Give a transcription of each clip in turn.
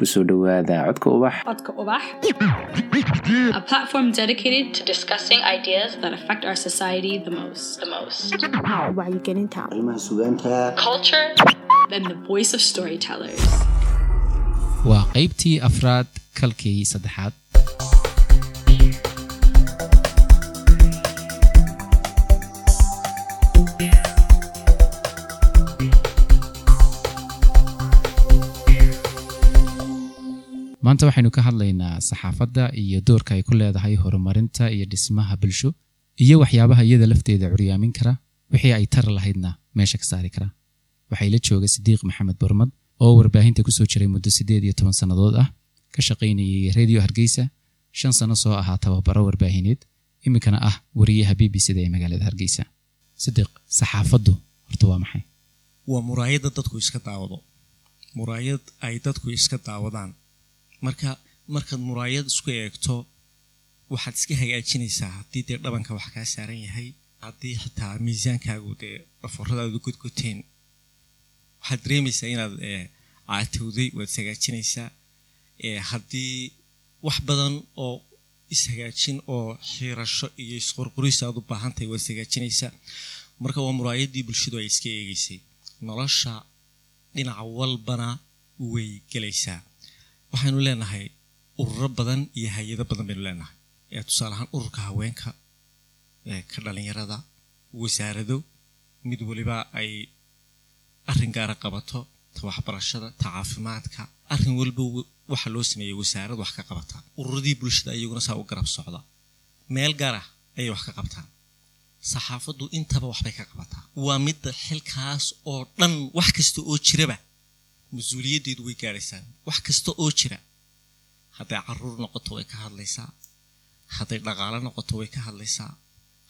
ku soo codka ubax Codka Ubax, a platform dedicated to discussing ideas that affect our society the most. The most. wacyigelinta arrimaha sugaanta Culture and the voice of storytellers. waa qaybtii afraad kalkii saddexaad maanta waxaynu ka hadlaynaa saxaafadda iyo doorka ay ku leedahay horumarinta iyo dhismaha bulsho iyo waxyaabaha iyada lafteeda curyaamin kara wixii ay tar lahaydna meesha ka saari kara. Waxay la jooga sidiiq maxamed bormad oo warbaahinta ku soo jiray muddo siddeed iyo toban sannadood ah ka shaqaynayay redio hargeysa shan sano soo ahaa tababaro warbaahineed iminkana ah wariyaha b b c-da ee magaalada hargeysa. Sidiiq saxaafaddu horta waa maxay? Waa muraayadda dadku iska daawado. Muraayad ay dadku iska daawadaan marka markaad muraayad isku eegto waxaad iska hagaajinaysaa haddii dee dhabanka wax kaa saaran yahay haddii xitaa miisaankaagu dee dhaforadaadu godgoteen waxaad dareemaysaa inaad ee, caatowday waad ishagaajinaysaa ee, haddii wax badan oo ishagaajin oo xiirasho iyo isqorqoris aad u baahan tahay waad ishagaajinaysaa marka waa muraayaddii bulshadu ay iska eegaysay. Nolosha dhinaca walbana way gelaysaa waxaynu leenahay ururo badan iyo hay'ado badan baynu leenahay. Ee tusaale ahaan ururka haweenka ee ka dhalinyarada wasaarado mid waliba ay arrin gaara qabato ta waxbarashada ta caafimaadka arrin walba w- waxaa loo sameeyey wasaarad wax ka qabata. Ururadii bulshada iyaguna saa u garab socda. Meel gaara ayay wax ka qabtaan. Saxaafaddu intaba waxbay ka qabataa. Waa midda xilkaas oo dhan wax kasta oo jiraba mas'uuliyaddeedu way gaadhaysaan wax kasta oo jira hadday carruur noqoto way ka hadlaysaa. Hadday dhaqaalo noqoto way ka hadlaysaa.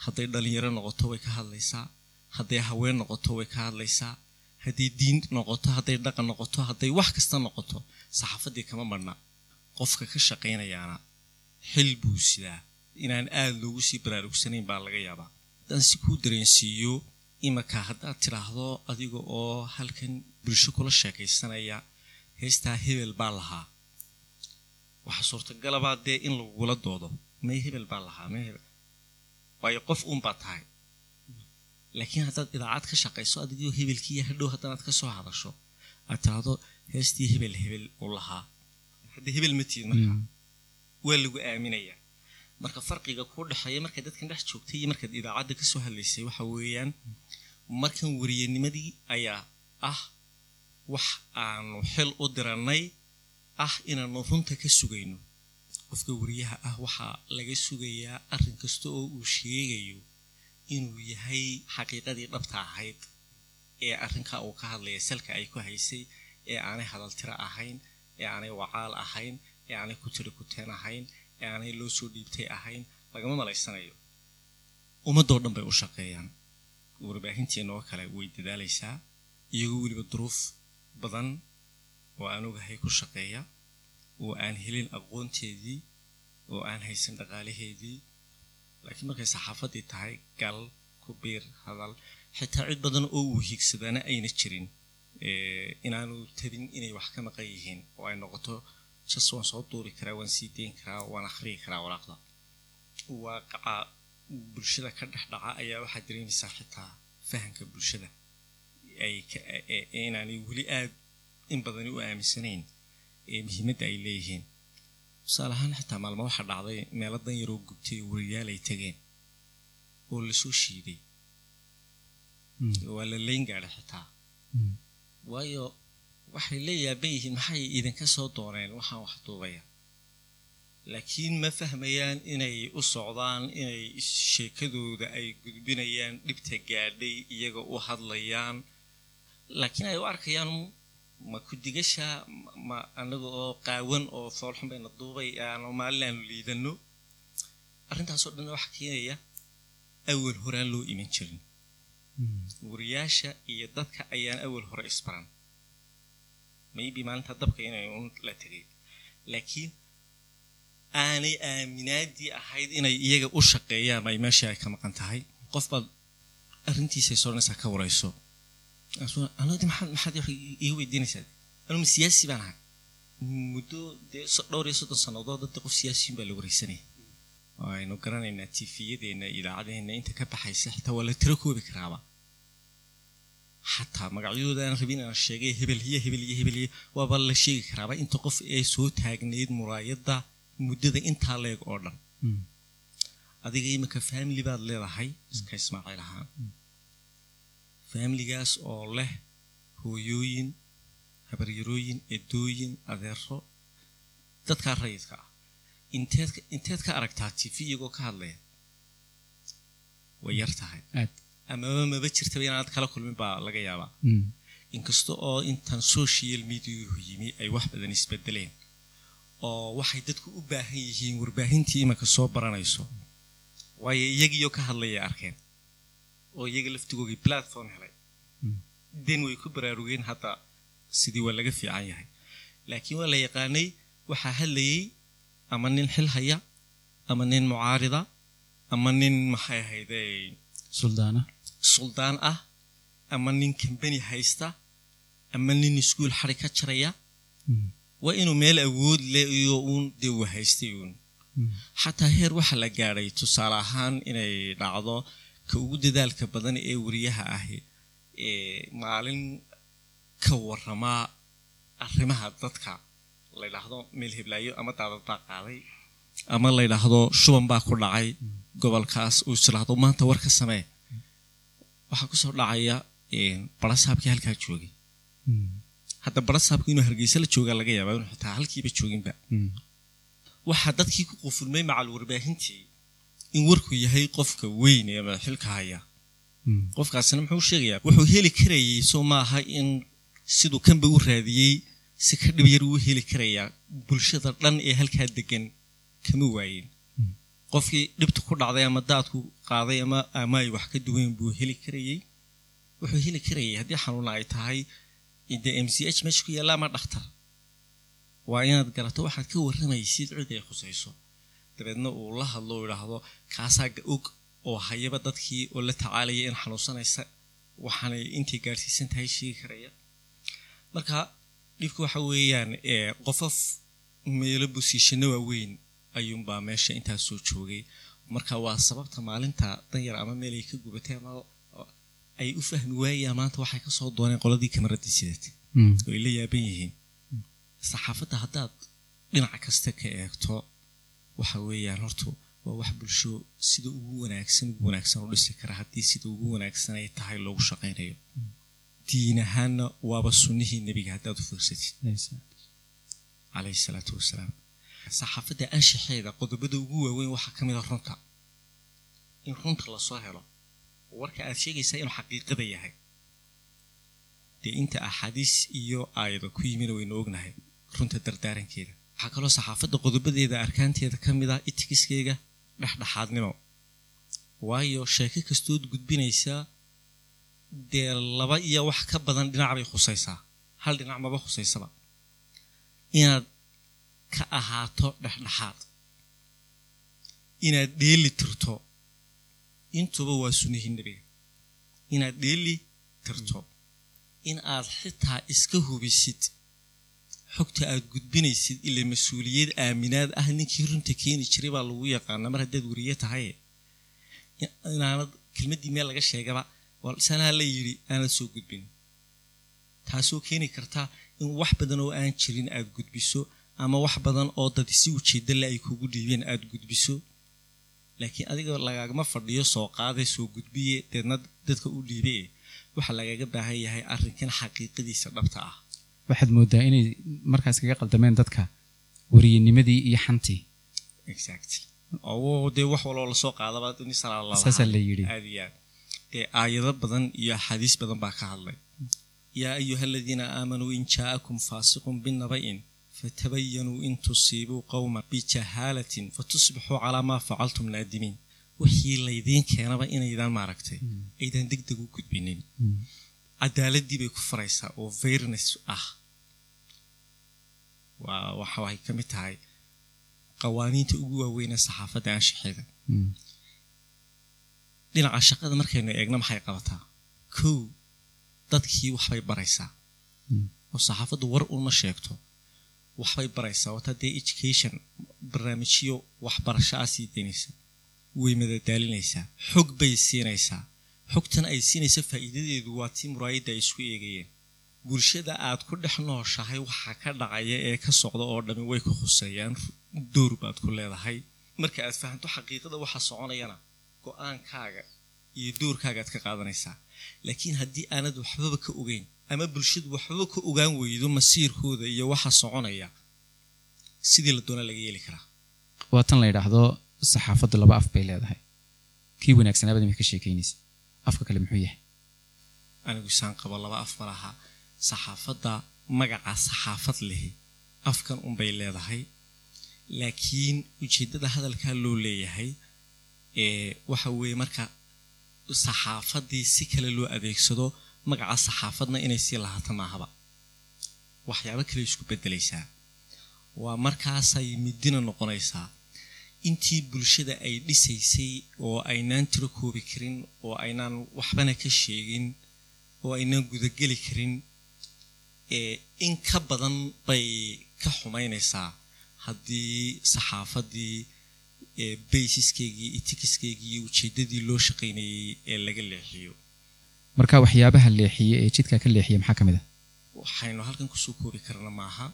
Hadday dhalinyaro noqoto way ka hadlaysaa. Hadday haween noqoto way ka hadlaysaa. Hadday diin noqoto hadday dhaqan noqoto hadday wax kasta noqoto saxaafaddii kama marna qofka ka shaqaynayaana xil buu sidaa. Inaan aada loogu sii baraarugsanayn baa laga yaabaa. Haddaan si kuu dareensiiyo imaka haddaad tidhaahdo adiga oo halkan bulsho kula sheekaysanaya heestaa hebel baa lahaa. Waxaa suurtagalabaa dee in lagugula doodo. May hebel baa lahaa may hebel. Waayo qof uunbaa tahay. Laakiin haddaad idaacad ka shaqayso adigoo hebelkiiyo hadhow haddanaad ka soo hadasho aad tidhaahdo heestii hebel hebel uu lahaa. Haddii hebel ma tiid marka waa lagu aaminayaa marka farqiga kuu dhexeeya markaad dadkan dhex joogtay iyo markaad idaacadda ka soo hadlaysay waxa weeyaan markan wariyanimadii ayaa ah wax aanu xil u dirannay ah inaanu runta ka sugayno. Qofka wariyaha ah waxaa laga sugayaa arrin kasta oo uu sheegayo inuu yahay xaqiiqadii dhabta ahayd ee arrinkaa uu ka hadlaya salka ay ku haysay ee aanay hadaltiro ahayn ee aanay wacaal ahayn ee aanay ku tiri kuteen ahayn ee aanay loo soo dhiibtay ahayn lagama malaysanayo. Ummadoo dhan bay u shaqeeyaan. Warbaahinteena oo kale way dadaalaysaa iyagoo weliba duruuf badan oo aan ogahay ku shaqeeya oo aan helin aqoonteedii oo aan haysan dhaqaalaheedii laakiin markay saxaafaddii tahay gal ku biir hadal xitaa cid badan oo uu hiigsadaana ayna jirin ee, inaanu tabin inay wax ka maqan yihiin oo ay noqoto jas waan soo duuri karaa waan sii deyn karaa waan akhriyi karaa waraaqda waaqaca bulshada ka dhex dhaca ayaa waxaad dareemaysaa xitaa fahamka bulshada inaanay weli aad in badani u aaminsanayn ee muhiimadda ay leeyihiin. Tusaale ahaan xitaa maalmo waxaa dhacday meelo dan yaroo gubtay oo wariyaal ay tageen oo la soo shiiday. Waa la leyn gaadhay xitaa waayo waxay la yaaban yihiin maxay idinka soo dooneen? Waxaan wax duubaya. Laakiin ma fahmayaan inay u socdaan inay sheekadooda ay gudbinayaan dhibta gaadhay iyaga u hadlayaan laakiin ay u arkayaan ma ku-digasha ma- ma anaga oo qaawan oo foolxun bayna duubay aanu maalin aanu liidano. Arrintaasoo dhan waxa keenaya awal horaan loo iman jirin. Wariyaasha iyo dadka ayaan awal hore isbaran. Maybe maalinta dabka inay un la tegay laakiin aanay aaminaadii ahayd inay iyaga u shaqeeyaan ay meeshii ay ka maqan tahay. Qof baad arrintiisay soranaysaa ka warayso maxaad iiga weydiinaysaa anuma siyaasi baan ahay muddo dee dhowr iyo soddon sannadood dadda qof siyaasiyin baa la wareysanaya oo aynu garanaynaa tifiyadeenna idaacadeenna inta ka baxaysa xitaa waa la tiro koobi karaaba xataa magacyadooda aan rabin inaan sheegay hebel hiyo hebel iyo hebel iyo waaba la sheegi karaaba inta qof ee soo taagnayd muraayadda muddada intaa leeg oo dhan adiga iminka family baad leedahay iska ismaaciil ahaan familigaas oo leh hooyooyin habaryarooyin edooyin adeero. Dadkaa rayidka ah. Inteed inteed ka aragtaa tv iyagoo ka hadlaya. Way yar tahay. Amaba maba jirtaba inaad kala kulmin baa laga yaabaa. Mm. inkasta oo intan social mediahu yimi ay wax badan isbedeleen. Oo waxay dadku u baahan yihiin warbaahintii imanka soo baranayso. Waayo iyagiiyo ka hadlaya arkeen oo iyaga laftigoogii platform helay. Den way ku baraarugeen hadda sidii waa laga fiican yahay. Laakiin waa la yaqaanay waxaa hadlayay ama nin xil haya ama nin mucaarida ama nin maxay ahayde? Suldaan ah. Ama nin kambani haysta ama nin iskuul xari ka jaraya. Mm. waa inuu meel awood leh iyo uun dee uu haystay uun. Xataa heer waxaa la gaadhay tusaale ahaan inay dhacdo ka ugu dadaalka badan ee wariyaha ahi ee maalin ka waramaa arrimaha dadka la ydhaahdo meel heblaayo ama daadad baa qaaday ama la ydhaahdo shuban baa ku dhacay gobolkaas uu isiraahdo maanta war ka samee. Waxaa ku soo dhacaya barasaabkii halkaa joogay. Hadda barasaabku inuu hargeysa la joogaa laga yaabaa inuu xitaa halkiiba jooginba Mm. waxaa dadkii ku qufulmay macal warbaahintii in warku yahay qofka weyn ee madaxilka haya. Mm. qofkaasina muxuu sheegayaa wuxuu heli karayay soo maaha in siduu kanba u raadiyey si ka dhib yar uu heli karayaa. Bulshada dhan ee halkaa degan kama waayin. Mm. qofkii dhibta ku dhacday ama daadku qaaday ama ama ay wax ka duwayn buu heli karayey. Wuxuu heli karayay haddii xanuuna ay tahay de m c h meesha ku yaalla ama dhakhtar waa inaad garato waxaad ka warramaysid cid ay khusayso dabeedna uu la hadlo uu idhaahdo kaasaa ga- og oo hayaba dadkii oo la tacaalaya in xanuunsanaysa waxaanay intay gaadhsiisan tahay sheegi karaya. Marka dhibka waxa weeyaan ee qofof meelo busiishano waaweyn ayuunbaa meesha intaas soo joogay. Marka waa sababta maalinta danyar ama meel ay ka gubatay ama ay u fahmi waayaan maanta waxay ka soo dooneen qoladii kamaradii sidatay Mm. oo ay la yaaban yihiin. Saxaafadda haddaad dhinaca kasta ka eegto waxa weeyaan hortu waa wax bulsho. Sida ugu wanaagsan ugu wanaagsan u dhisi kara. Haddii sida ugu wanaagsan ay tahay loogu shaqaynayo diin ahaanna waaba sunnihii nebiga haddaad u fiirsatid. Yes. calayhi salaatu wasalaam saxaafadda anshaxeeda qodobada ugu waaweyn waxaa ka mid a runta. In runta la soo helo warka aad sheegaysaa inuu xaqiiqada yahay. Dee inta axaadiis iyo aayado ku yimina waynu ognahay runta dardaarankeeda waxaa kaloo saxaafadda qodobadeeda arkaanteeda ka mid ah itikiskeega dhexdhexaadnimo. Waayo sheeko kastood gudbinaysaa dee laba iyo wax ka badan dhinac bay khusaysaa. Hal dhinac maba khusaysaba inaad ka ahaato dhexdhexaad. Inaad dheeli tirto. Intuba waa sunnihii nebiga. Inaad dheeli tirto. In aad xitaa iska hubisid xogta aad gudbinaysid ila mas'uuliyad aaminaad ah ninkii runta keeni jiray baa lagu yaqaana mar haddaad wariye tahay. Inaanad kelmaddii meel laga sheegaba sanaa la yidhi aanad soo gudbin. Taasoo keeni karta in wax badan oo aan jirin aad gudbiso ama wax badan oo dad si ujeedale ay kugu dhiibeen aad gudbiso. Laakiin adiga lagaagama fadhiyo soo qaade soo gudbiye deedna dadka u dhiibe waxaa lagaga baahan yahay arrinkan xaqiiqadiisa dhabta ah waxaad moodaa inay markaas kaga qaldameen dadka wariyanimadii iyo xantii dee wax waloo la soo qaadaba ni saasaa la yidhi. Aad iyo aad. Dee aayado badan iyo axaadiis badan baa ka hadlay. Yaa ayuha aladiina aamanuu in jaa'akum faasiqun binaba'in fatabayanuu in tusiibuu qowman bijahaalatin fatusbixuu calaa maa facaltum naadimiin. Wixii laydiin keenaba inaydaan maaragtay. Aydan deg deg u gudbinin cadaaladii bay ku faraysaa oo fairness ah waxa ay ka mid tahay qawaaniinta ugu waaweynee saxaafadda anshaxeeda. Dhinaca shaqada markaynu eegno maxay qabataa? Kow dadkii waxbay baraysaa. Oo saxaafaddu war uma sheegto. Waxbay baraysaa. Wata dee education barnaamijyo waxbarasho ah sii daynaysa way madadaalinaysaa. Xog bay siinaysaa. Xogtan ay siinaysa faa'iidadeedu waa tii muraayadda ay isku eegayeen bulshada aad ku dhex nooshahay waxaa ka dhacaya ee ka socda oo dhami way ku khuseeyaan door baad ku leedahay. Marka aad fahanto xaqiiqada waxa soconayana go'aankaaga iyo doorkaaga aad ka qaadanaysaa. Laakiin haddii aanad waxbaba ka ogeyn ama bulshadu waxbaba ka ogaan weydo masiirkooda iyo waxa soconaya sidii la doona laga yeeli karaa. Waa tan la yidhaahdo saxaafaddu laba af bay leedahay. Kii wanaagsanaabad imid ka sheekaynaysa afka kale muxuu yahay. Anigu isaan qabo laba af ma laha saxaafadda magaca saxaafad lehi afkan unbay leedahay. Laakiin ujeeddada hadalkaa loo leeyahay ee waxa weeye marka saxaafaddii si kale loo adeegsado magaca saxaafadna inay sii lahaato maahaba. Waxyaabo kale isku beddelaysaa. Waa markaasay midina noqonaysaa. Intii bulshada ay dhisaysay oo aynaan tiro koobi karin oo aynaan waxbana ka sheegin oo aynaan gudageli karin in ka badan bay ka xumaynaysaa haddii saxaafaddii baysiskeygii itikiskeygii iyo ujeeddadii loo shaqaynayay ee laga leexiyo. Marka waxyaabaha leexiye ee jidka ka leexiya maxaa ka mid a waxaynu halkan ku soo koobi karna maaha.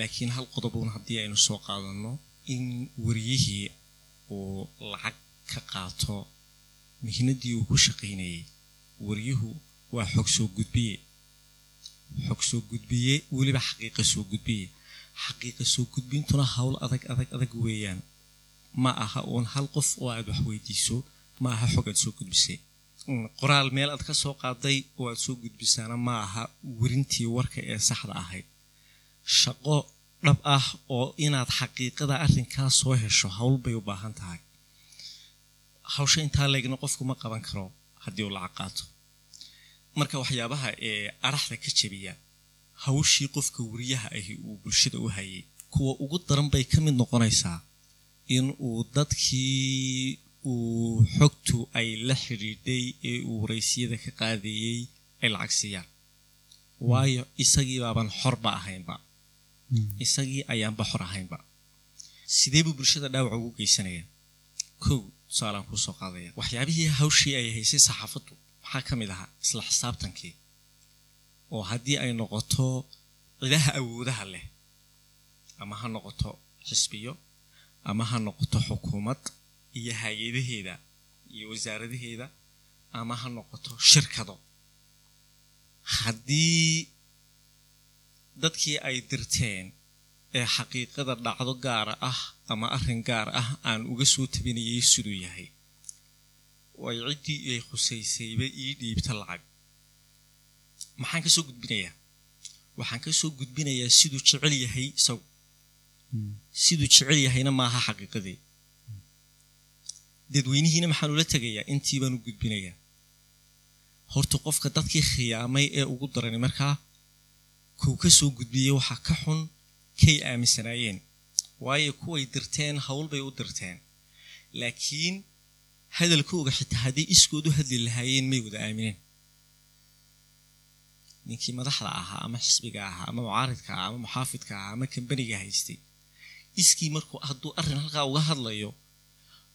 Laakiin hal qodobuun haddii aynu soo qaadanno in wariyihii uu lacag ka qaato mihnaddii uu ku shaqaynayay wariyuhu waa xog soo gudbiye xog soo gudbiye weliba xaqiiqa soo gudbiye xaqiiqa soo gudbintuna howl adag adag adag weeyaan. Ma aha uun hal qof oo aad wax weydiiso ma aha xog aad soo gudbisay. Qoraal meel aad ka soo qaaday oo aad soo gudbisaana ma aha werintii warka ee saxda ahayd. Shaqo dhab ah oo inaad xaqiiqada arrinkaa soo hesho howl bay u baahan tahay. Hawsha intaa leegna qofku ma qaban karo haddii uu lacag qaato marka waxyaabaha ee araxda ka jebiya hawshii qofka wariyaha ahi uu bulshada u hayay kuwa ugu daran bay ka mid noqonaysaa in uu dadkii uu xogtu ay la xidhiidhay ee uu waraysiyada ka qaadayey ay lacag siiyaan. Waayo isagii baaban xorba ahaynba. Isagii ayaanba xor ahaynba. Sidee buu bulshada dhaawac ugu geysanaya? Kow tusaalaan kuu soo qaadaya waxyaabihii hawshii ay haysay saxaafaddu maxaa ka mid ahaa isla xisaabtankii oo haddii ay noqoto cidaha awoodaha leh ama ha noqoto xisbiyo ama ha noqoto xukuumad iyo hay'adaheeda iyo wasaaradaheeda ama ha noqoto shirkado. Haddii dadkii ay dirteen ee xaqiiqada dhacdo gaara ah ama arrin gaar ah aan uga soo tabinayay siduu yahay way ciddii ay khusaysayba ii dhiibta lacag. Maxaan ka soo gudbinayaa waxaan ka soo gudbinayaa siduu jecel yahay isagu. Siduu jecel yahayna maaha xaqiiqadii dadweynihiina maxaan ula tegayaa intii baan u gudbinayaa. Horta qofka dadkii khiyaamay ee ugu darani markaa kow ka soo gudbiyey waxaa ka xun kay aaminsanaayeen. Waayo kuway dirteen howl bay u dirteen. Laakiin hadalkooga xitaa hadday iskood hadli lahaayeen may wada aamineen ninkii madaxda ahaa ama xisbiga ahaa ama mucaaridka ahaa ama muxaafidka ahaa ama kambaniga haystay iskii markuu hadduu arrin halkaa uga hadlayo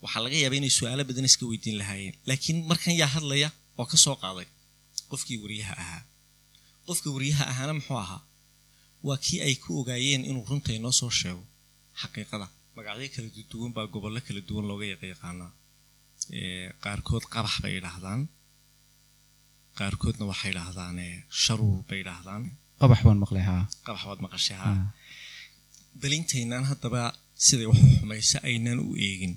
waxaa laga yaabaa inay su'aalo badan iska weydiin lahaayeen. Laakiin markan yaa hadlaya oo ka soo qaaday. Qofkii wariyaha ahaa. Qofka wariyaha ahaana muxuu ahaa? Waa kii ay ku ogaayeen inuu runta inoo soo sheego. Xaqiiqada magacyo kala duwan baa gobollo kala duwan looga yaqaanaa qaarkood qabax bay idhaahdaan qaarkoodna waxay idhaahdaan sharuur bay idhaahdaan qabax baan maqlay haa. Qabax baad maqashay haa. Belintaynaan haddaba siday waxu xumaysa aynaan u eegin.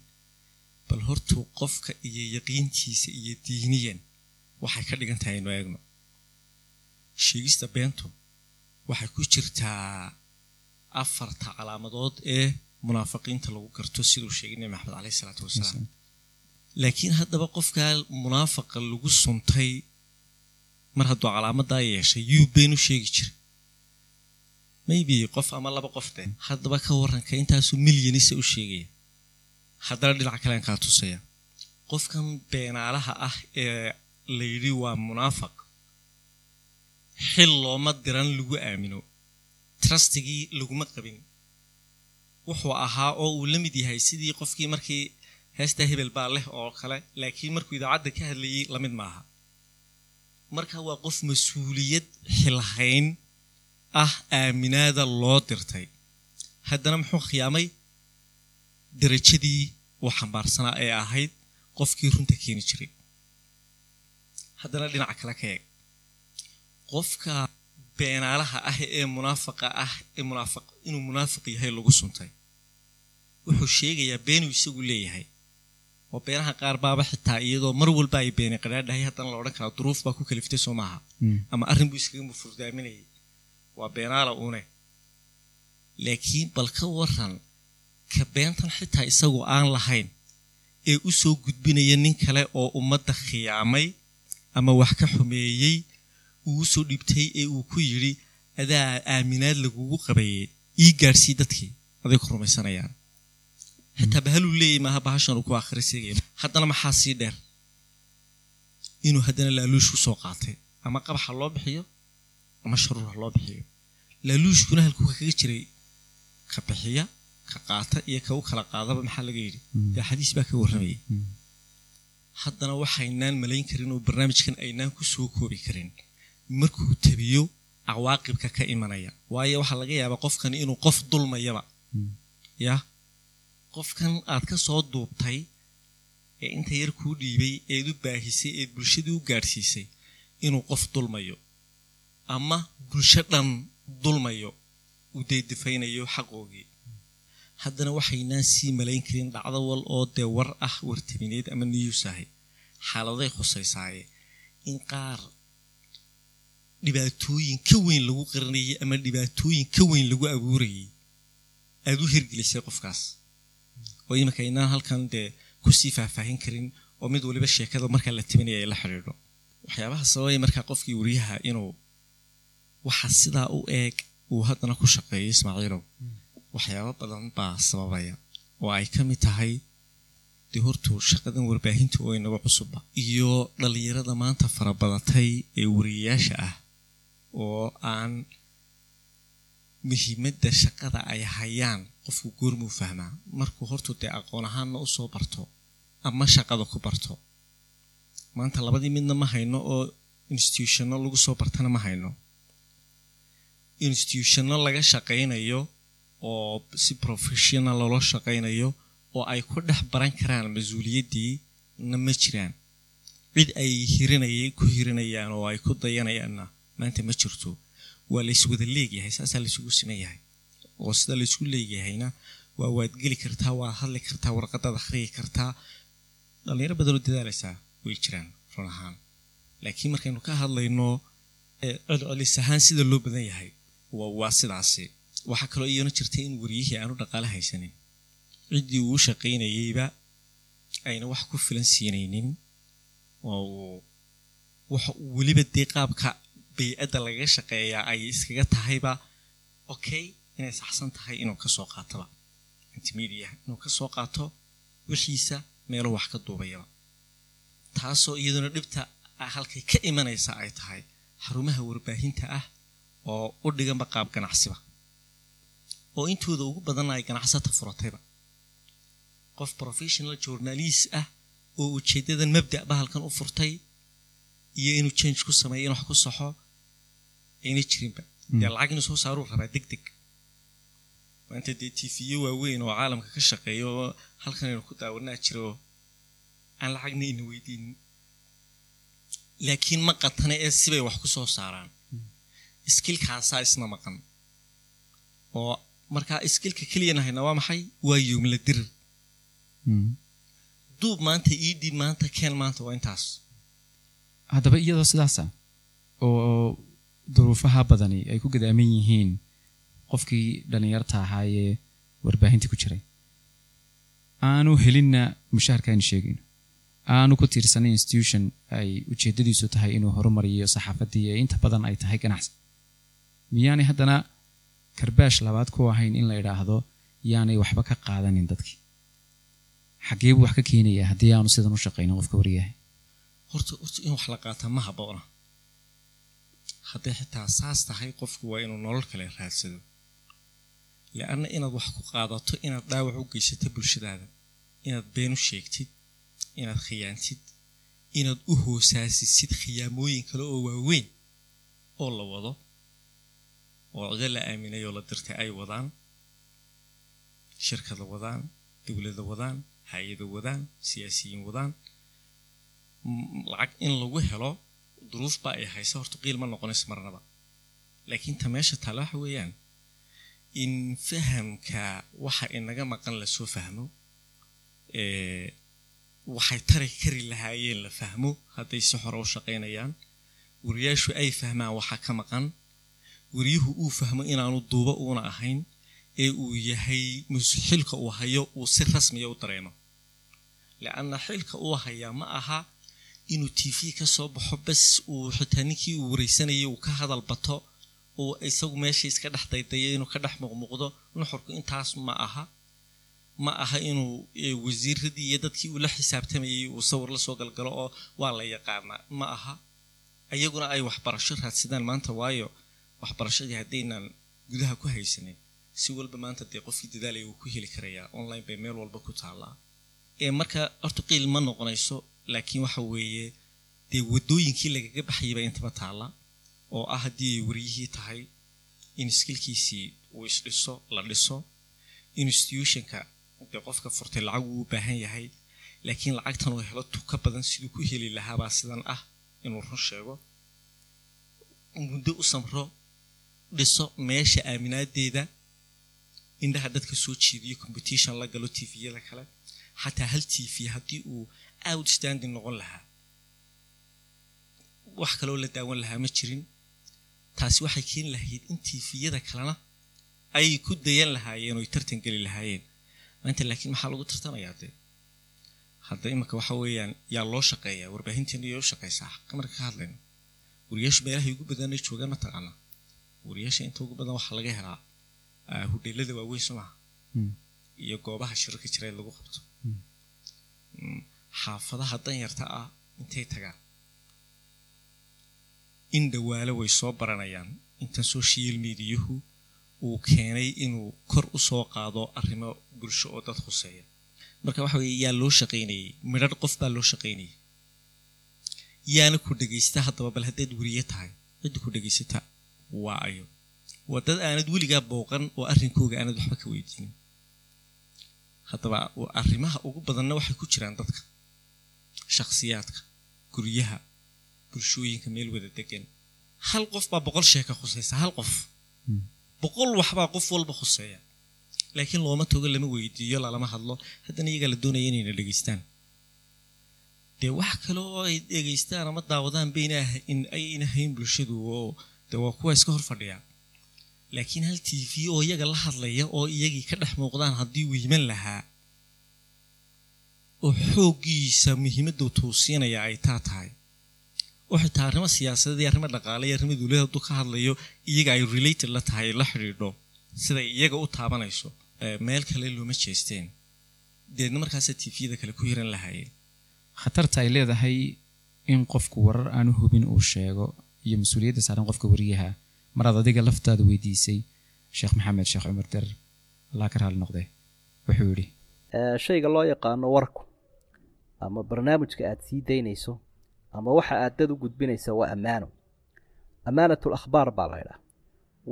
Bal hortuu qofka iyo yaqiintiisa iyo diiniyan waxay ka dhigan tahay aynu eegno. Sheegista beentu waxay ku jirtaa afarta calaamadood ee munaafiqiinta lagu garto siduu sheegay nebi maxamed caleyhi isalaatu wasalaam laakiin haddaba qofkaa munaafaqa lagu suntay mar hadduu calaamadaa yeeshay yuu been sheegi jiray. Maybe qof ama laba qof de haddaba ka waranka intaasuu milyanisa u sheegaya. Haddana dhinac kalean kaa tusaya. Qofkan beenaalaha ah ee layidhi waa munaafaq xil looma diran lagu aamino. Trustigii laguma qabin. Wuxuu ahaa oo uu la mid yahay sidii qofkii markii heestaa hebel baa leh oo kale laakiin markuu idaacadda ka hadlayay la mid maaha. Marka waa qof mas'uuliyad xilhayn ah aaminaada loo dirtay. Haddana muxuu khiyaamay? Darajadii uu xambaarsanaa ee ahayd qofkii runta keeni jiray. Haddana dhinaca kale ka eeg. Qofka beenaalaha ah ee munaafaqa ah ee munaafiq inuu munaafiq yahay lagu suntay. Wuxuu sheegayaa beenuu isagu leeyahay oo beenaha qaar baaba xitaa iyadoo mar walba ay beeni qadhaadhahay haddana la odhan karaa duruuf baa ku kaliftay soo maaha. Ama arrin buu iskaga mufurdaaminayay waa beenaala uune laakiin bal ka waran ka beentan xitaa isagoo aan lahayn ee u soo gudbinaya nin kale oo ummadda khiyaamay ama wax ka xumeeyey uu u soo dhibtay ee uu ku yidhi adaa aaminaad lagugu qabayey ii gaadhsii dadkii. Aday ku rumaysanayaan xitaa bahaluu leeyahy maaha bahashan uu ku akhri seegaya haddana maxaa sii dheer inuu haddana laaluush ku soo qaatay ama qabax ha loo bixiyo ama sharuur ha loo bixiyo laaluushkuna halkuu kaga jiray ka bixiya ka qaata iyo ka u kala qaadaba maxaa laga yidhi dee xadiis baa ka warramayay haddana waxaynaan malayn karin oo barnaamijkan aynaan ku soo koobi karin markuu tabiyo cawaaqibka ka imanaya waayo waxaa laga yaabaa qofkan inuu qof dulmayaba yah qofkan aad ka soo duubtay ee inta yar kuu dhiibay eed u baahisay eed bulshadii u gaadhsiisay inuu qof dulmayo ama bulsho dhan dulmayo uu deedifaynayo xaqoogii. Haddana waxaynaan sii malayn karin dhacdo wal oo dee war ah wartabineed ama niyuus ahay xaaladay khusaysaaye in qaar dhibaatooyin ka weyn lagu qarinayay ama dhibaatooyin ka weyn lagu abuurayay aada u hirgelisay qofkaas oo iminka aynaan halkan dee ku sii faahfaahin karin oo mid waliba sheekada markaa la tabinaya ay la xidhiidho. Waxyaabaha sababaya markaa qofkii wariyaha inuu waxa sidaa u eeg uu haddana ku shaqeeyo ismaaciilow. Waxyaabo badan baa sababaya oo ay ka mid tahay dee hortuu shaqadan warbaahinta oo inaga cusubba. Iyo dhallinyarada maanta farabadatay ee wariyayaasha ah oo aan muhiimadda shaqada ay hayaan qofku goormuu fahmaa? Markuu hortuu dee aqoon ahaanna u soo barto ama shaqada ku barto? Maanta labadii midna ma hayno oo institutionno lagu soo bartana ma hayno. Institutionno laga shaqaynayo oo si professional loola shaqaynayo oo ay ku dhex baran karaan mas'uuliyaddii na ma jiraan. Cid ay hirinayay ku hirinayaan oo ay ku dayanayaanna maanta ma jirto. Waa layswada leegyahay saasaa laysugu siman yahay oo sida laysku leegyahayna waa waad geli kartaa waad hadli kartaa warqadaad akhriyi kartaa dhallinyaro badanoo dadaalaysaa way jiraan run ahaan. Laakiin markaynu ka hadlayno celcelis ahaan sida loo badan yahay waa sidaasi. Waxaa kaloo iyana jirtay in wariyihii aanu dhaqaale haysanin. Ciddii uu shaqaynayeyba ayna wax ku filan siinaynin. Oo uu weliba dee qaabka bay-adda lagaga shaqeeyaa ay iskaga tahayba. Okay inay saxsan tahay inuu ka soo qaatoba intermedia inuu ka soo qaato wixiisa meeluu wax ka duubayaba. Taasoo iyaduna dhibta halkay ka imanaysa ay tahay xarumaha warbaahinta ah oo u dhiganba qaab ganacsiba. Oo intooda ugu badanna ay ganacsata furatayba. Qof professional journalist ah oo ujeeddadan mabda' ba halkan u furtay iyo inuu change ku sameeyo in wax ku saxo ayna jirinba. Dee lacag inuu soo saaruu rabaa deg deg maanta dee tifiyo waaweyn oo caalamka ka shaqeeya oo halkan aynu ku daawanaa jiro aan lacagna ina weydiinin laakiin ma qatana ee sibay wax ku soo saaraan. Iskilkaasaa isna maqan. Oo markaa iskilka keliyana hayna waa maxay? Waa yoomla dirir duub maanta ii dhiib maanta keen maanta waa intaas. Haddaba iyadoo sidaasa oo duruufaha badani ay ku gadaaman yihiin qofkii dhallinyarta ahaayee warbaahinta ku jiray. Aanu helinna mushaharka aynu sheegayno aanu ku tiirsanay institution ay ujeeddadiisu tahay inuu horumariyo saxaafaddii ee inta badan ay tahay ganacsi. Miyaanay haddana karbaash labaad ku ahayn in la idhaahdo yaanay waxba ka qaadanin dadkii. Xaggee buu wax ka keenayaa haddii aanu sidan u shaqaynin qofka waryahay? Horta horta in wax la qaataa ma haboona hadday xitaa saas tahay qofku waa inuu nolol kale raadsado le-anna inaad wax ku qaadato inaad dhaawac u geysato bulshadaada. Inaad been u sheegtid inaad khiyaantid inaad u hoosaasisid khiyaamooyin kale oo waaweyn oo la wado. Oo cido la aaminay oo la dirtay ay wadaan. Shirkada wadaan dowladda wadaan hay'ada wadaan siyaasiyiin wadaan. Lacag in lagu helo duruufba ay haysa horta qiil ma noqonayso marnaba laakiin ta meesha taale waxa weeyaan in fahamka waxa inaga maqan la soo fahmo waxay tari kari lahaayeen la fahmo hadday si hore u shaqaynayaan. Wariyaashu ay fahmaan waxa ka maqan. Wariyuhu uu fahmo inaanu duuba uuna ahayn ee uu yahay xilka uu hayo uu si rasmiya u dareemo. Leanna xilka uu hayaa ma aha inuu t v ka soo baxo bas uu xitaa ninkii uu wareysanayay uu ka hadal bato oo isagu meesha iska dhex daydaya inuu ka dhex muuqmuuqdo nuxurku intaas ma aha. Ma aha inuu wasiiradii iyo dadkii uu la xisaabtamayay uu sawir la soo galgalo oo waa la yaqaanaa ma aha. Iyaguna ay waxbarasho raadsadaan maanta waayo. Waxbarashadii haddaynan gudaha ku haysanin si walba maanta dee qofkii dadaalaya uu ku heli karayaa. Online bay meel walba ku taallaa. Ee marka horta qiil ma noqonayso laakiin waxa weeye dee wadooyinkii lagaga baxayaba intaba taalla oo ah haddii ay wariyihii tahay in skilkiisii uu isdhiso la dhiso institutionka dee qofka furtay lacag uu baahan yahay laakiin lacagtan uu helo tuka badan siduu ku heli lahaabaa sidan ah inuu run sheego. Muddo u samro dhiso meesha aaminaadeeda indhaha dadka soo jeediyo competition la galo tviyada kale xataa hal t v haddii uu outstanding noqon lahaa. Wax kaloo la daawan lahaa ma jirin taasi waxay keeni lahayd in tviyada kalena ay ku dayan lahaayeen oo ay tartan geli lahaayeen. Maanta laakiin maxaa lagu tartamayaa dee? Hadda imanka waxa weeyaan yaa loo shaqeeyaa warbaahinteenu yaa u shaqeysaa. Marka ka hadlayno wariyaashu meelahay ugu badan ay joogaan mataqaanaa wariyaasha inta ugu badan waxaa laga helaa hudheelada waaweyn soo maha iyo goobaha shirarka jireed lagu qabto. Xaafadaha danyarta ah intay tagaan in dhawaalo way soo baranayaan intan social mediahu uu keenay inuu kor u soo qaado arrimo bulsho oo dad khuseeya. Marka waxa weye yaa loo shaqaynayay midhadh qof baa loo shaqaynayay. Yaana ku dhegaysta haddaba bal haddaad weriye tahay cidda ku dhegaysata waa ayo. Waa dad aanad weligaa booqan oo arrinkooga aanad waxba ka weydiinin. Haddaba arrimaha ugu badanna waxay ku jiraan dadka shakhsiyaadka guryaha bulshooyinka meel wada degan hal qof baa boqol sheeka khuseysa hal qof. Boqol waxbaa qof walba khuseeya laakiin looma togo lama weydiiyo lalama hadlo. Haddana iyagaa la doonaya inayna dhegaystaan. Dee wax kale oo ay dhegaystaan ama daawadaan bayna ayna hayn bulshadu oo de waa kuwa iska hor fadhiya. Laakiin hal t v oo iyaga la hadlaya oo iyagii ka dhex muuqdaan haddii uu yiman lahaa oo xooggiisa muhiimaddu tuusiinaya ay taa tahay xitaa arrimo siyaasadeed iyo arrimo dhaqaale iyo arrimo dowladda hadduu ka hadlayo iyaga ay related la tahay la xidhiidho siday iyaga u taabanayso meel kale looma jeesteen. Deedna markaasa tviyada kale ku hiran lahaayeen. Khatarta ay leedahay in qofku warar aanu hubin uu sheego iyo mas'uuliyadda saaran qofka wariyaha. Maraad adiga laftaada weydiisay sheekh maxamed sheekh cumar der allaa ka raali noqde wuxuu yidhi shayga loo yaqaano warku ama barnaamijka aad sii daynayso ama waxa aad dad u gudbinaysa waa ammaano. Ammaanatul akhbaar baa laydhaha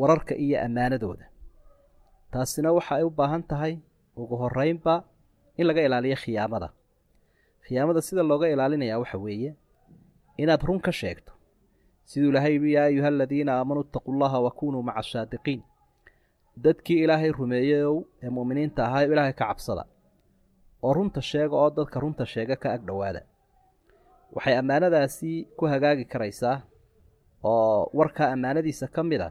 wararka iyo ammaanadooda. Taasina waxa ay u baahan tahay ugu horeynba in laga ilaaliyo khiyaamada. Khiyaamada sida looga ilaalinayaa waxa weeye inaad run ka sheegto. Siduu ilaahay yidhi yaa ayuha aladiina aamanuu itaquu llaha wa kunuu maca asaadiqiin dadkii ilaahay rumeeyeyow ee mu'miniinta ahaa ilaahay ka cabsada. Oo runta sheega oo dadka runta sheega ka ag dhowaada waxay ammaanadaasi ku hagaagi karaysaa oo warkaa ammaanadiisa ka mid a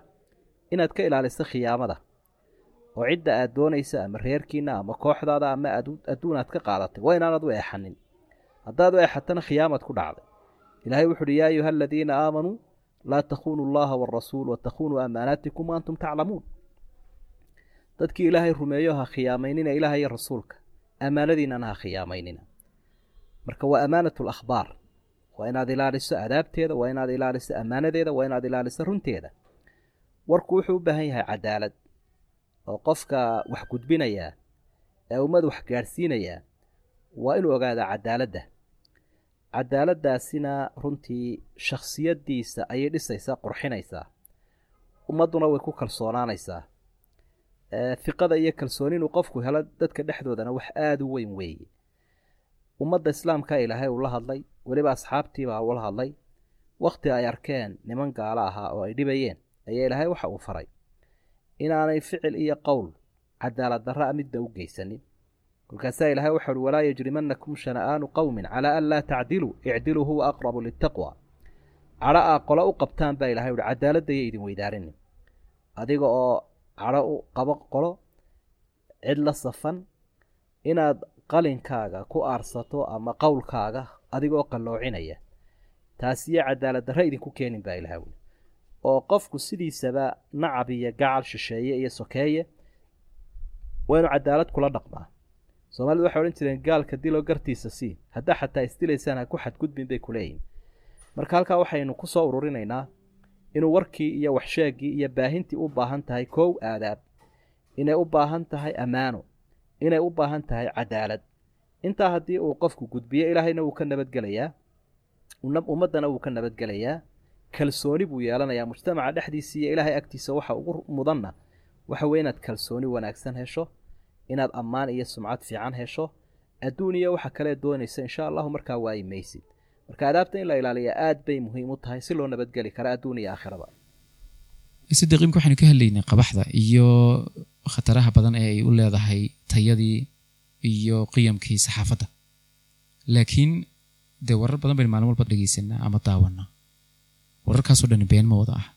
inaad ka ilaaliso khiyaamada oo cidda aad doonaysa ama reerkiinna ama kooxdaada ama adduun aad ka qaadatay. Waa inaanad u eexanin. Haddaad u eexatana khiyaamad ku dhacday. Ilahay wuxu uhi yaa ayuha aladiina aamanuu laa takhunuu allaha waarasuul watakhunuu ammaanaatikum waantum taclamuun. Dadkii ilaahay rumeeyo ha khiyaamaynina ilaaha rasuulka. Ammaanadiinnana ha khiyaamaynina marka waa ammaanatu lakhbaar waa inaad ilaaliso adaabteeda waa inaad ilaaliso ammaanadeeda waa inaad ilaaliso runteeda. Warku wuxuu u baahan yahay cadaalad oo qofka wax gudbinayaa ee ummad wax gaadhsiinayaa waa inuu ogaadaa cadaaladda. Cadaaladdaasina runtii shakhsiyaddiisa ayay dhisaysaa qurxinaysaa. Ummadduna way ku kalsoonaanaysaa. Fiqada iyo kalsooni inuu qofku helo dadka dhexdoodana wax aada u weyn weeye ummadda islaamka ilaahay uu la hadlay weliba asxaabtiibaa ula hadlay wakhti ay arkeen niman gaalo ahaa oo ay dhibayeen ayaa ilaahay waxa uu faray. Inaanay ficil iyo qowl cadaalad darra a midna u geysanin. Kolkaasaa ilaahay waxa uhi walaa yajrimanakum shana'aanu qowmin calaa an laa tacdiluu icdiluu huwa aqrabu litaqwa cadho aa qolo u qabtaan baa ilahay uhi cadaaladaya idin weydaarini. Adiga oo cadho u qabo qolo cid la safan inaad qalinkaaga ku aarsato ama qowlkaaga adigoo qalloocinaya taasiyo cadaalad darra idinku keenin baa ilahay uhi oo qofku sidiisaba nacab iyo gacal shisheeye iyo sokeeye waa inuu cadaalad kula dhaqmaa. Soomaalidu waxay odhan jireen gaalka diloo gartiisa sii haddaa xataa isdilaysaan ha ku xadgudbin bay ku leeyihiin marka halkaa waxaynu ku soo ururinaynaa inuu warkii iyo waxsheegii iyo baahintii u baahan tahay koow aadaab inay u baahan tahay ammaano inay u baahan tahay cadaalad. Intaa haddii uu qofku gudbiyo ilaahayna wuu ka nabadgelayaa. Ummaddana wuu ka nabadgelayaa. Kalsooni buu yeelanayaa. Mujtamaca dhexdiisa iyo ilaahay agtiisa waxa ugu mudanna waxa weye inaad kalsooni wanaagsan hesho inaad ammaan iyo sumcad fiican hesho. Adduun iyo waxa kale doonaysa insha allahu markaa waayi maysid marka adaabta in la ilaaliya aad bay muhiim u tahay si loo nabadgeli kara adduun iyo aakhiraba. Sidiqiimka waxaynu ka hadlaynay qabaxda iyo khataraha badan ee ay u leedahay tayadii iyo qiyamkii saxaafadda. Laakiin dee warar badan baynu maalin walba dhegaysanaa ama daawanaa. Wararkaasoo dhani been ma wada ah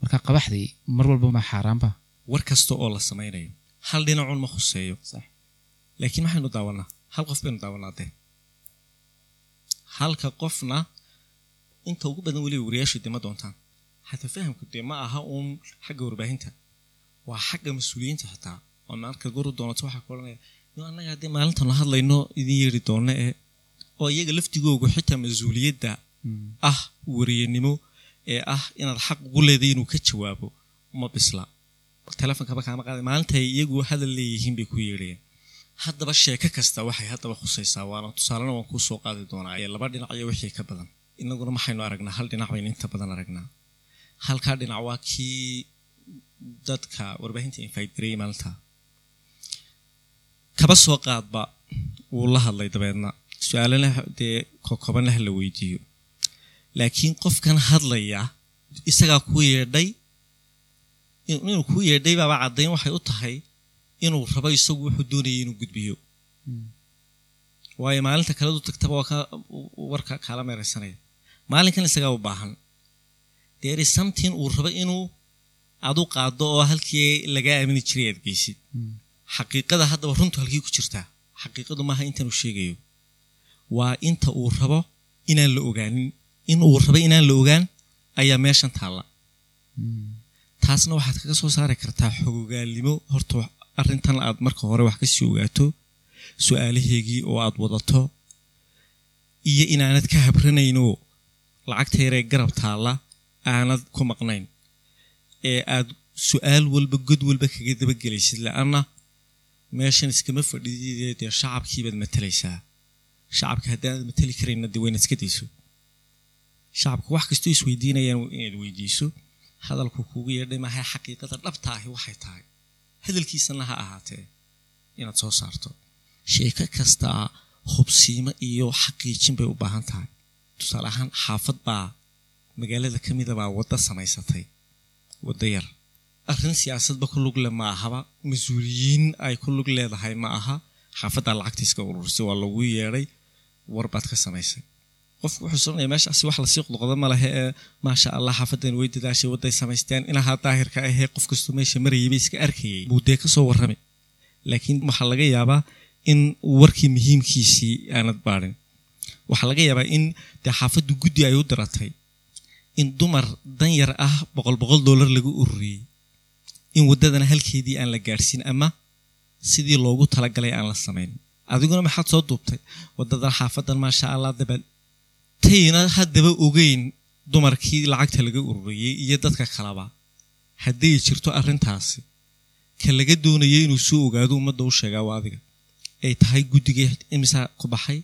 marka qabaxdii mar walba ma xaaraanba war kasta oo la samaynayo hal dhinacun ma khuseeyo. Laakiin maxaynu daawanaa. Hal qof baynu daawanaa dee. Halka qofna inta ugu badan weliba wariyaashu dee ma doontaan. Xataa fahamku dee ma aha uun xagga warbaahinta waa xagga mas'uuliyiinta xitaa oo marka goru doonato waxaa ku odhanaya yo annaga haddii maalintan hadlayno idin yeeri doona ee oo iyaga laftigoogu xitaa mas'uuliyadda ah wariyanimo ee ah inaad xaq ugu leeday inuu ka jawaabo uma bisla. Telefonkaba kaama qaaday maalintay iyagu hadal leeyihiin bay ku yeedhayeen haddaba sheeko kasta waxay haddaba khusaysaa waana tusaalena waan kuu soo qaadi doonaa. Ee laba dhinac iyo wixii ka badan. Inaguna maxaynu aragnaa hal dhinac baynu inta badan aragnaa. Halkaa dhinac waa kii dadka warbaahinta infaytgareeyey maalinta kaba soo qaadba wuu la hadlay dabeedna. Su'aalana dee kokobanna ha la weydiiyo. Laakiin qofkan hadlaya isagaa kuu yeedhay inuu kuu yeedhay baaba caddayn waxay u tahay inuu rabo isagu wuxuu doonayay inuu gudbiyo. Waayo maalinta kaledu tagtaba waa ka warka kaala meeraysanaya maalinkan isagaa u baahan. There is something uu rabo inuu adu qaado oo halkii lagaa aamini jiray aad geysid xaqiiqada haddaba runtu halkii ku jirtaa. Xaqiiqadu maaha intanuu sheegayo. Waa inta uu rabo inaan la ogaanin. In uu rabo inaan la ogaan ayaa meeshan taalla. Taasna waxaad kaga soo saari kartaa xogogaalnimo. Horta arrintan aad marka hore wax ka sii ogaato su'aalaheegii oo aad wadato iyo inaanad ka habranaynoo lacagta yaree garab taalla aanad ku maqnayn ee aad su'aal walba god walba kaga dabagelaysid la-anna meeshan iskama fadhidide dee shacabkiibaad matalaysaa shacabka haddaanad matali karayna dee waynaad iska dayso. Shacabka wax kastoo isweydiinayaan inaad weydiiso. Hadalku kugu yeedhay maaha xaqiiqada dhabta ahi waxay tahay. Hadalkiisana ha ahaatee inaad soo saarto. Sheeko kastaa hubsiimo iyo xaqiijin bay u baahan tahay. Tusaale ahaan xaafad baa magaalada ka mida baa waddo samaysatay waddo yar arrin siyaasadba ku lugle ma ahaba mas'uuliyiin ay ku lug leedahay ma aha. Xaafaddaa lacagta iska urursay waa lagu yeedhay. Warbaad ka samaysay. Qofku wuxuu soranaya meeshaasi wax la sii qodqodo ma lehe ee maasha allah xaafadan way dadaashay wadday samaysteen. Inahaa daahirka ahee qof kastoo meesha marayay bay iska arkayay buu dee ka soo warrami. Laakiin waxaa laga yaabaa in warkii muhiimkiisii aanad baadhin waxaa laga yaabaa in dee xaafaddu guddi ay u diratay in dumar danyar ah boqol boqol dollar lagu ururiyey. In waddadana halkeedii aan la gaadhsiin ama sidii loogu talagalay aan la samayn. Adiguna maxaad soo duubtay? Waddadan xaafadan maasha allah dabal. Tayna haddaba ogeyn dumarkii lacagta laga ururiyey iyo dadka kaleba hadday jirto arrintaasi ka laga doonaya inuu soo ogaado ummadda u sheegaa waa adiga. Ay tahay guddigii imisaa ku baxay?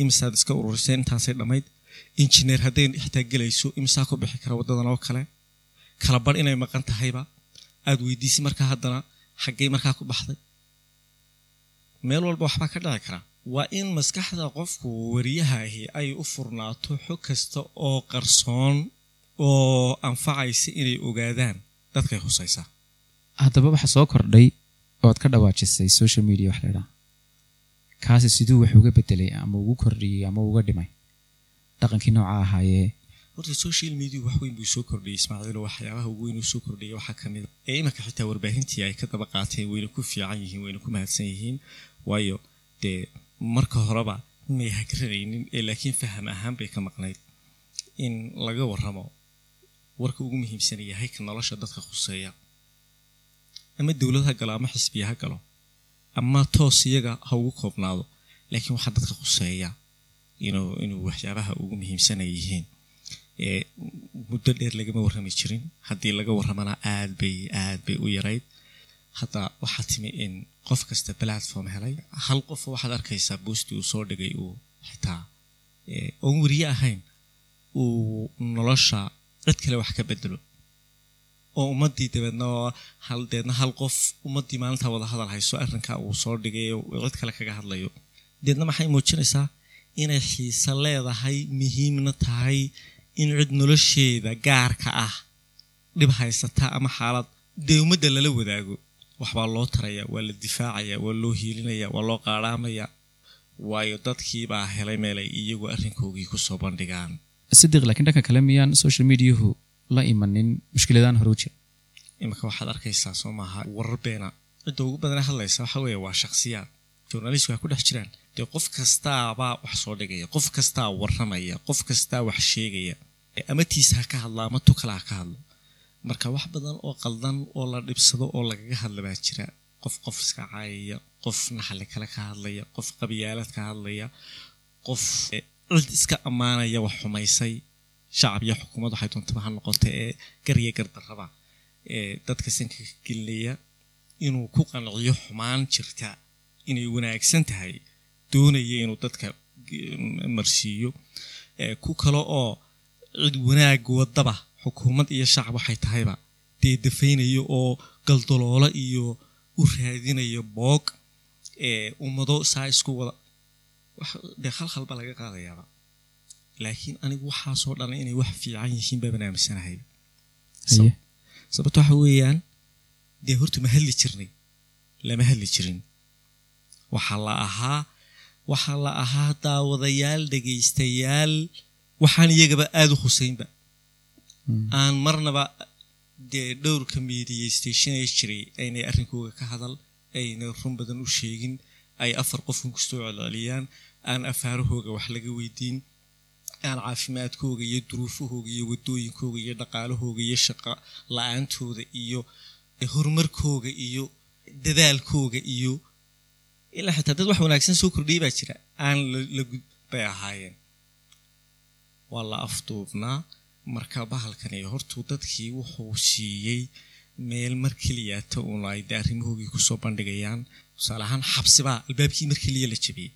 Imisaad iska ururiseen intaasay dhammayd injineer hadday xitaa gelayso imisaa ku bixi kara waddadan oo kale? Kala bar inay maqan tahayba. Aad weydiisay markaa haddana xaggay markaa ku baxday. Meel walba waxbaa ka dhici kara. Waa in maskaxda qofku wariyaha ahi ay u furnaato xog kasta oo qarsoon oo anfacaysa inay ogaadaan. Dadkay husaysaa haddaba waxa soo kordhay ood ka dhawaajisay social media wax laydhaha kaasi siduu wax uga bedelay ama ugu kordhiyey ama uga dhimay dhaqankii nooca ahaayee. Horta social media wax weyn buu soo kordhiyey ismaaciilo waxyaabaha ugu weyn uu soo kordhiyay waxaa ka mid ee imanka xitaa warbaahintii ay ka daba qaateen wayna ku fiican yihiin wayna ku mahadsan yihiin. Waayo dee marka horeba may hagranaynin ee laakiin faham ahaan bay ka maqnayd. In laga warramo warka ugu muhiimsan yahay ka nolosha dadka khuseeya. Ama dowlad ha galo ama xisbiya ha galo ama toos iyaga ha ugu koobnaado laakiin waxaa dadka khuseeya inuu waxyaabaha ugu muhiimsan ay yihiin muddo dheer lagama warrami jirin. Haddii laga warramana aad bay aad bay u yarayd. Hadda waxaa timi in qof kasta platform helay. Hal qof waxaad arkaysaa boosti uu soo dhigay uu xitaa oon weriye ahayn uu nolosha cid kale wax ka bedelo oo ummaddii dabeedna hal deedna hal qof ummaddii maalintaa wada hadal hayso arrinka uu soo dhigay cid kale kaga hadlayo. Deedna maxay muujinaysaa inay xiise leedahay muhiimna tahay in cid nolosheeda gaarka ah dhib haysata ama xaalad dee ummadda lala wadaago. Waxbaa loo taraya waa la difaacaya waa loo hiilinaya waa loo qaadhaamaya waayo dadkiibaa helay meelay iyagu arrinkoogii ku soo bandhigaan. Sidiq laakiin dhanka kale miyaan social mediahu la imanin? Mushkiladaan hore u jira iminka waxaad arkaysaa soo maaha warar beena cidda ugu badana hadlaysa waxa weeye waa shakhsiyaad journalistku ha ku dhex jiraan dee qof kastaabaa wax soo dhigaya qof kastaa warramaya qof kastaa wax sheegaya. Ama tiisa ha ka hadla ama tu kale ha ka hadlo. Marka wax badan oo qaldan oo la dhibsado oo lagaga hadla baa jira. Qof qof iska caayaya qof naxli kale ka hadlaya qof qabyaalad ka hadlaya qof cid iska ammaanaya wax xumaysay. Shacab iyo xukuumad waxay doontaba ha noqota ee garya gardarraba dadka sanka ka gelinaya inuu ku qanciyo xumaan jirta inay wanaagsan tahay doonaya inuu dadka marsiiyo ku kale oo cid wanaag wadaba xukuumad iyo shacab waxay tahayba dee dafaynayo oo galdoloola iyo u raadinayo boog ummado saa isku wada dee khalkhal baa laga qaadayaaba. Laakiin anigu waxaasoo dhan inay wax fiican yihiin baa banaaminsanahay sababto waxa weeyaan dee horta ma hadli jirnay lama hadli jirin waxaa la ahaa waxaa la ahaa daawadayaal dhegaystayaal. Waxaan iyagaba aada u khuseynba aan marnaba dee dhowrka media stationay jiray aynay arrinkooga ka hadal ayna run badan u sheegin ay afar qofkan ku soo celceliyaan aan afaarahooga wax laga weydiin aan caafimaadkooga iyo duruufahooga iyo wadooyinkooga iyo dhaqaalahooga iyo shaqa la'aantooda iyo horumarkooga iyo dadaalkooga iyo ilaa xitaa dad wax wanaagsan soo kordhiyay baa jira. Aan la gud bay ahaayeen. Waa la afduubnaa marka bahalkani hortuu dadkii wuxuu siiyey meel mar keliyaata uun ay de arrimahoogii ku soo bandhigayaan. Tusaale ahaan xabsibaa albaabkii mar keliya la jabiyey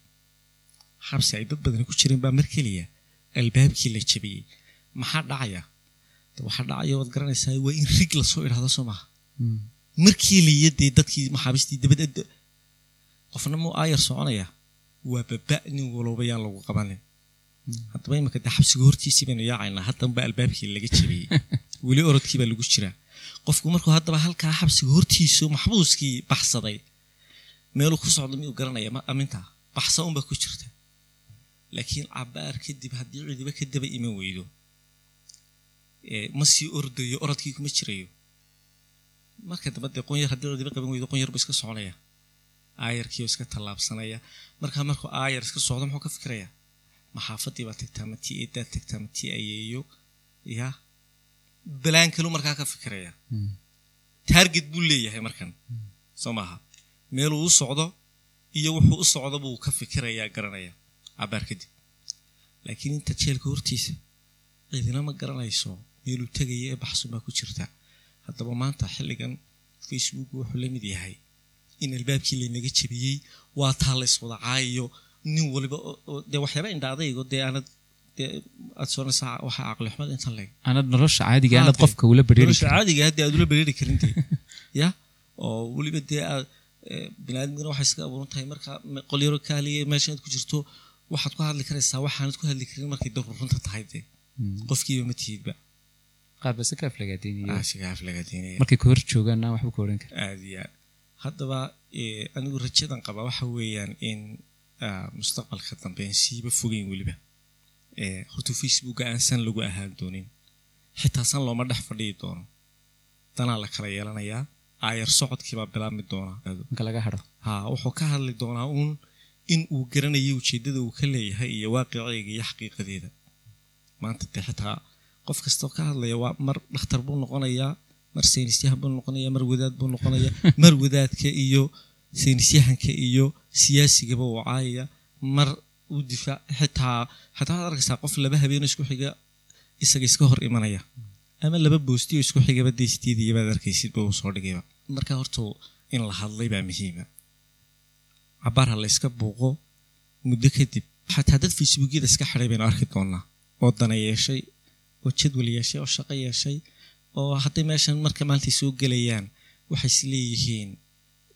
xabsi ay dad badani ku jireen baa mar keliya albaabkii la jabiyey maxaa dhacaya? Waxaa dhacaya waad garanaysaa waa in rig la soo idhahdo soo maha markii liya dee dadkii maxaabiistii dabadda qofna muu aayar soconaya? Waa baba nin walooba yaan lagu qabanin haddaba imika dee xabsiga hortiisii baynu yaacaynaa haddanba albaabkii laga jabiyey. Weli orodkii baa lagu jiraa. Qofku markuu haddaba halkaa xabsiga hortiisu maxbuuskii baxsaday meeluu ku socdo miyuu garanaya? Amintaa baxsa unbaa ku jirta. Laakiin cabaar kadib haddii cidiba ka daba iman weydo ma sii ordayo orodkii kuma jirayo. Marka dambe dee qonyar haddii cidiba qaban weydo qonyar buu iska soconaya aayarkiioo iska tallaabsanaya. Markaa markuu aayar iska socdo muxuu ka fikirayaa maxaafadii baa tagtaa ma tii eedaad tagtaa ma tii ayeeyo ya balaan kalu markaa ka fikiraya taarget buu leeyahay markan. Soo maaha. Meeluu u socdo iyo wuxuu u socdo buu ka fikirayaa garanaya. Cabaar kadib laakiin inta jeelka hortiisa cidina ma garanayso meeluu tegaya ee baxsun baa ku jirta. Haddaba maanta xilligan facebook wuxuu la mid yahay in albaabkii laynaga jebiyey waa taa la iswada caayayo nin waliba dee waxyaaba indhaadaygo dee aanad aad aanad nolosha caadiga qofka ula caadiga aad ula bereeri dee. Ya? Oo weliba dee aad eh, biniaadamkana waxay iska abuuran tahay marka me- qolyaro kaaliya meeshaad ku jirto waxaad ku hadli karaysaa waxaanad ku hadli karin markay runta tahay dee. Qofkiiba ma tihidba qaar base ka aflagaadeynayo. Aasigaaf laga diinaya markay ka hor joogaanna waxba ka oran kara aad iyo aad haddaba eh, anigu rajadan qaba waxa weeyaan in ah, mustaqbalka dambe siiba fogeyn weliba. Eh, horta facebooka aan san lagu ahaan doonin. Xitaa san looma dhex fadhiyi doono. Danaa la kala yeelanayaa. Aayar socodkiibaa bilaabmi doonaa wuxuu ka hadli doonaa uun in uu garanayo ujeeddada uu ka leeyahay iyo waaqiciga iyo xaqiiqadeeda. Maanta dee xitaa qof kastoo ka hadlaya waa mar dhakhtar buu noqonayaa mar saynisyahan buu noqonayaa mar wadaad buu noqonayaa mar wadaadka iyo saynisyahanka iyo siyaasigaba uu caayaya mar uu difaac xitaa xitaa waxaad arkaysaa qof laba habeen isku xiga isaga iska hor imanaya. Ama laba boostiyo isku xigaba deysteediya baad arkaysid ba uu soo dhigayba. Marka horta in la hadlay baa muhiima. Cabaar ha la buuqo muddo kadib xataa dad facebookyada iska xidhay baynu arki doonaa oo dana yeeshay oo jadwal yeeshay oo shaqo yeeshay oo hadday meeshan marka maantay soo gelayaan waxay is leeyihiin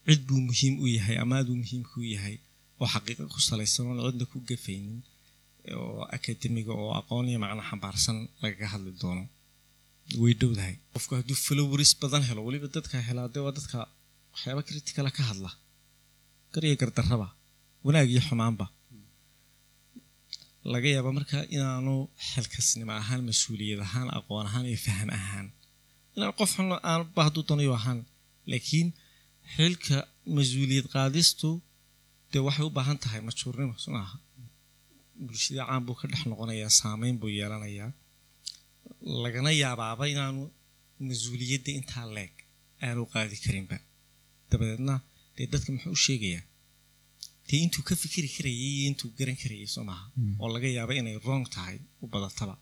cid buu muhiim u yahay ama aad uu muhiim ku yahay oo xaqiiqa ku salaysan oon cidna ku gafaynin oo akademiga oo aqoon iyo macno xambaarsan lagaga hadli doono. Way dhowdahay qofku hadduu followers badan helo weliba dadka helaa dee waa dadka waxyaaba kritikala ka hadla garya gardarraba wanaag iyo xumaanba. Laga yaaba marka inaanu xilkasnimo ahaan mas'uuliyad ahaan aqoon ahaan iyo faham ahaan qof xun aanba hadduu doonayo ahaan laakiin xilka mas'uuliyad qaadistu dee waxay u baahan tahay majuurnimo sun aha bulshada caan buu ka dhex noqonayaa saameyn buu yeelanayaa lagana yaabaaba inaanu mas'uuliyadda intaa leeg aanu qaadi karinba dabadeedna dee dadka muxuu u sheegayaa dee intuu ka fikiri karayay iyo intuu garan karayay soo maaha oo laga yaaba inay wrong tahay u badataba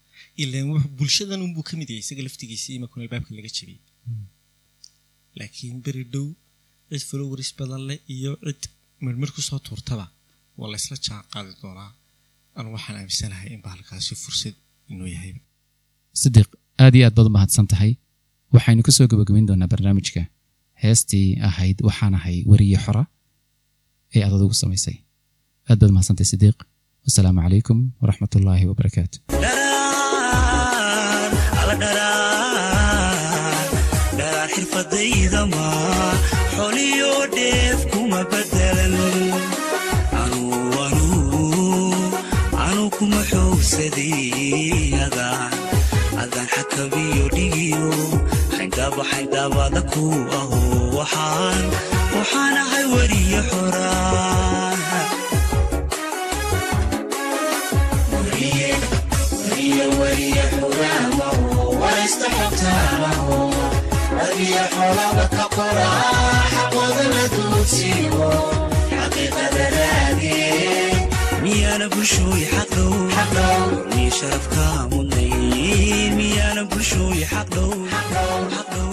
bulshadan unbuu ka mid yahay isaga laftigiisa imakun albaabka laga jabiyey laakiin beri dhow cid followers badan leh iyo cid mirmir ku soo tuurtaba waa la isla jaan qaadi doonaa anu waxaan aaminsanahay in bahalkaasi fursad inuu yahayba sidiiq aad iyo aad baad u mahadsan tahay waxaynu ka soo gabagabayn doonaa barnaamijka heestii ahayd waxaan ahay weriye xora ee aad adugu samaysay aad baad mahadsantahay sidiiq wasalaamu calaykum waraxmat ullaahi wabarakaatu xirfadaydama xoliyo dheef kuma anuu anuu kuma xoogsaday adaan xakabiyo dhigiyo xayndaaba xayndaabada ku aho waxaan waxaan ahay weriye xoraan miyaana bulshooy xaqdhow miya sharafka mudnayn miyaana bulshooy xaqdhow xaqdhow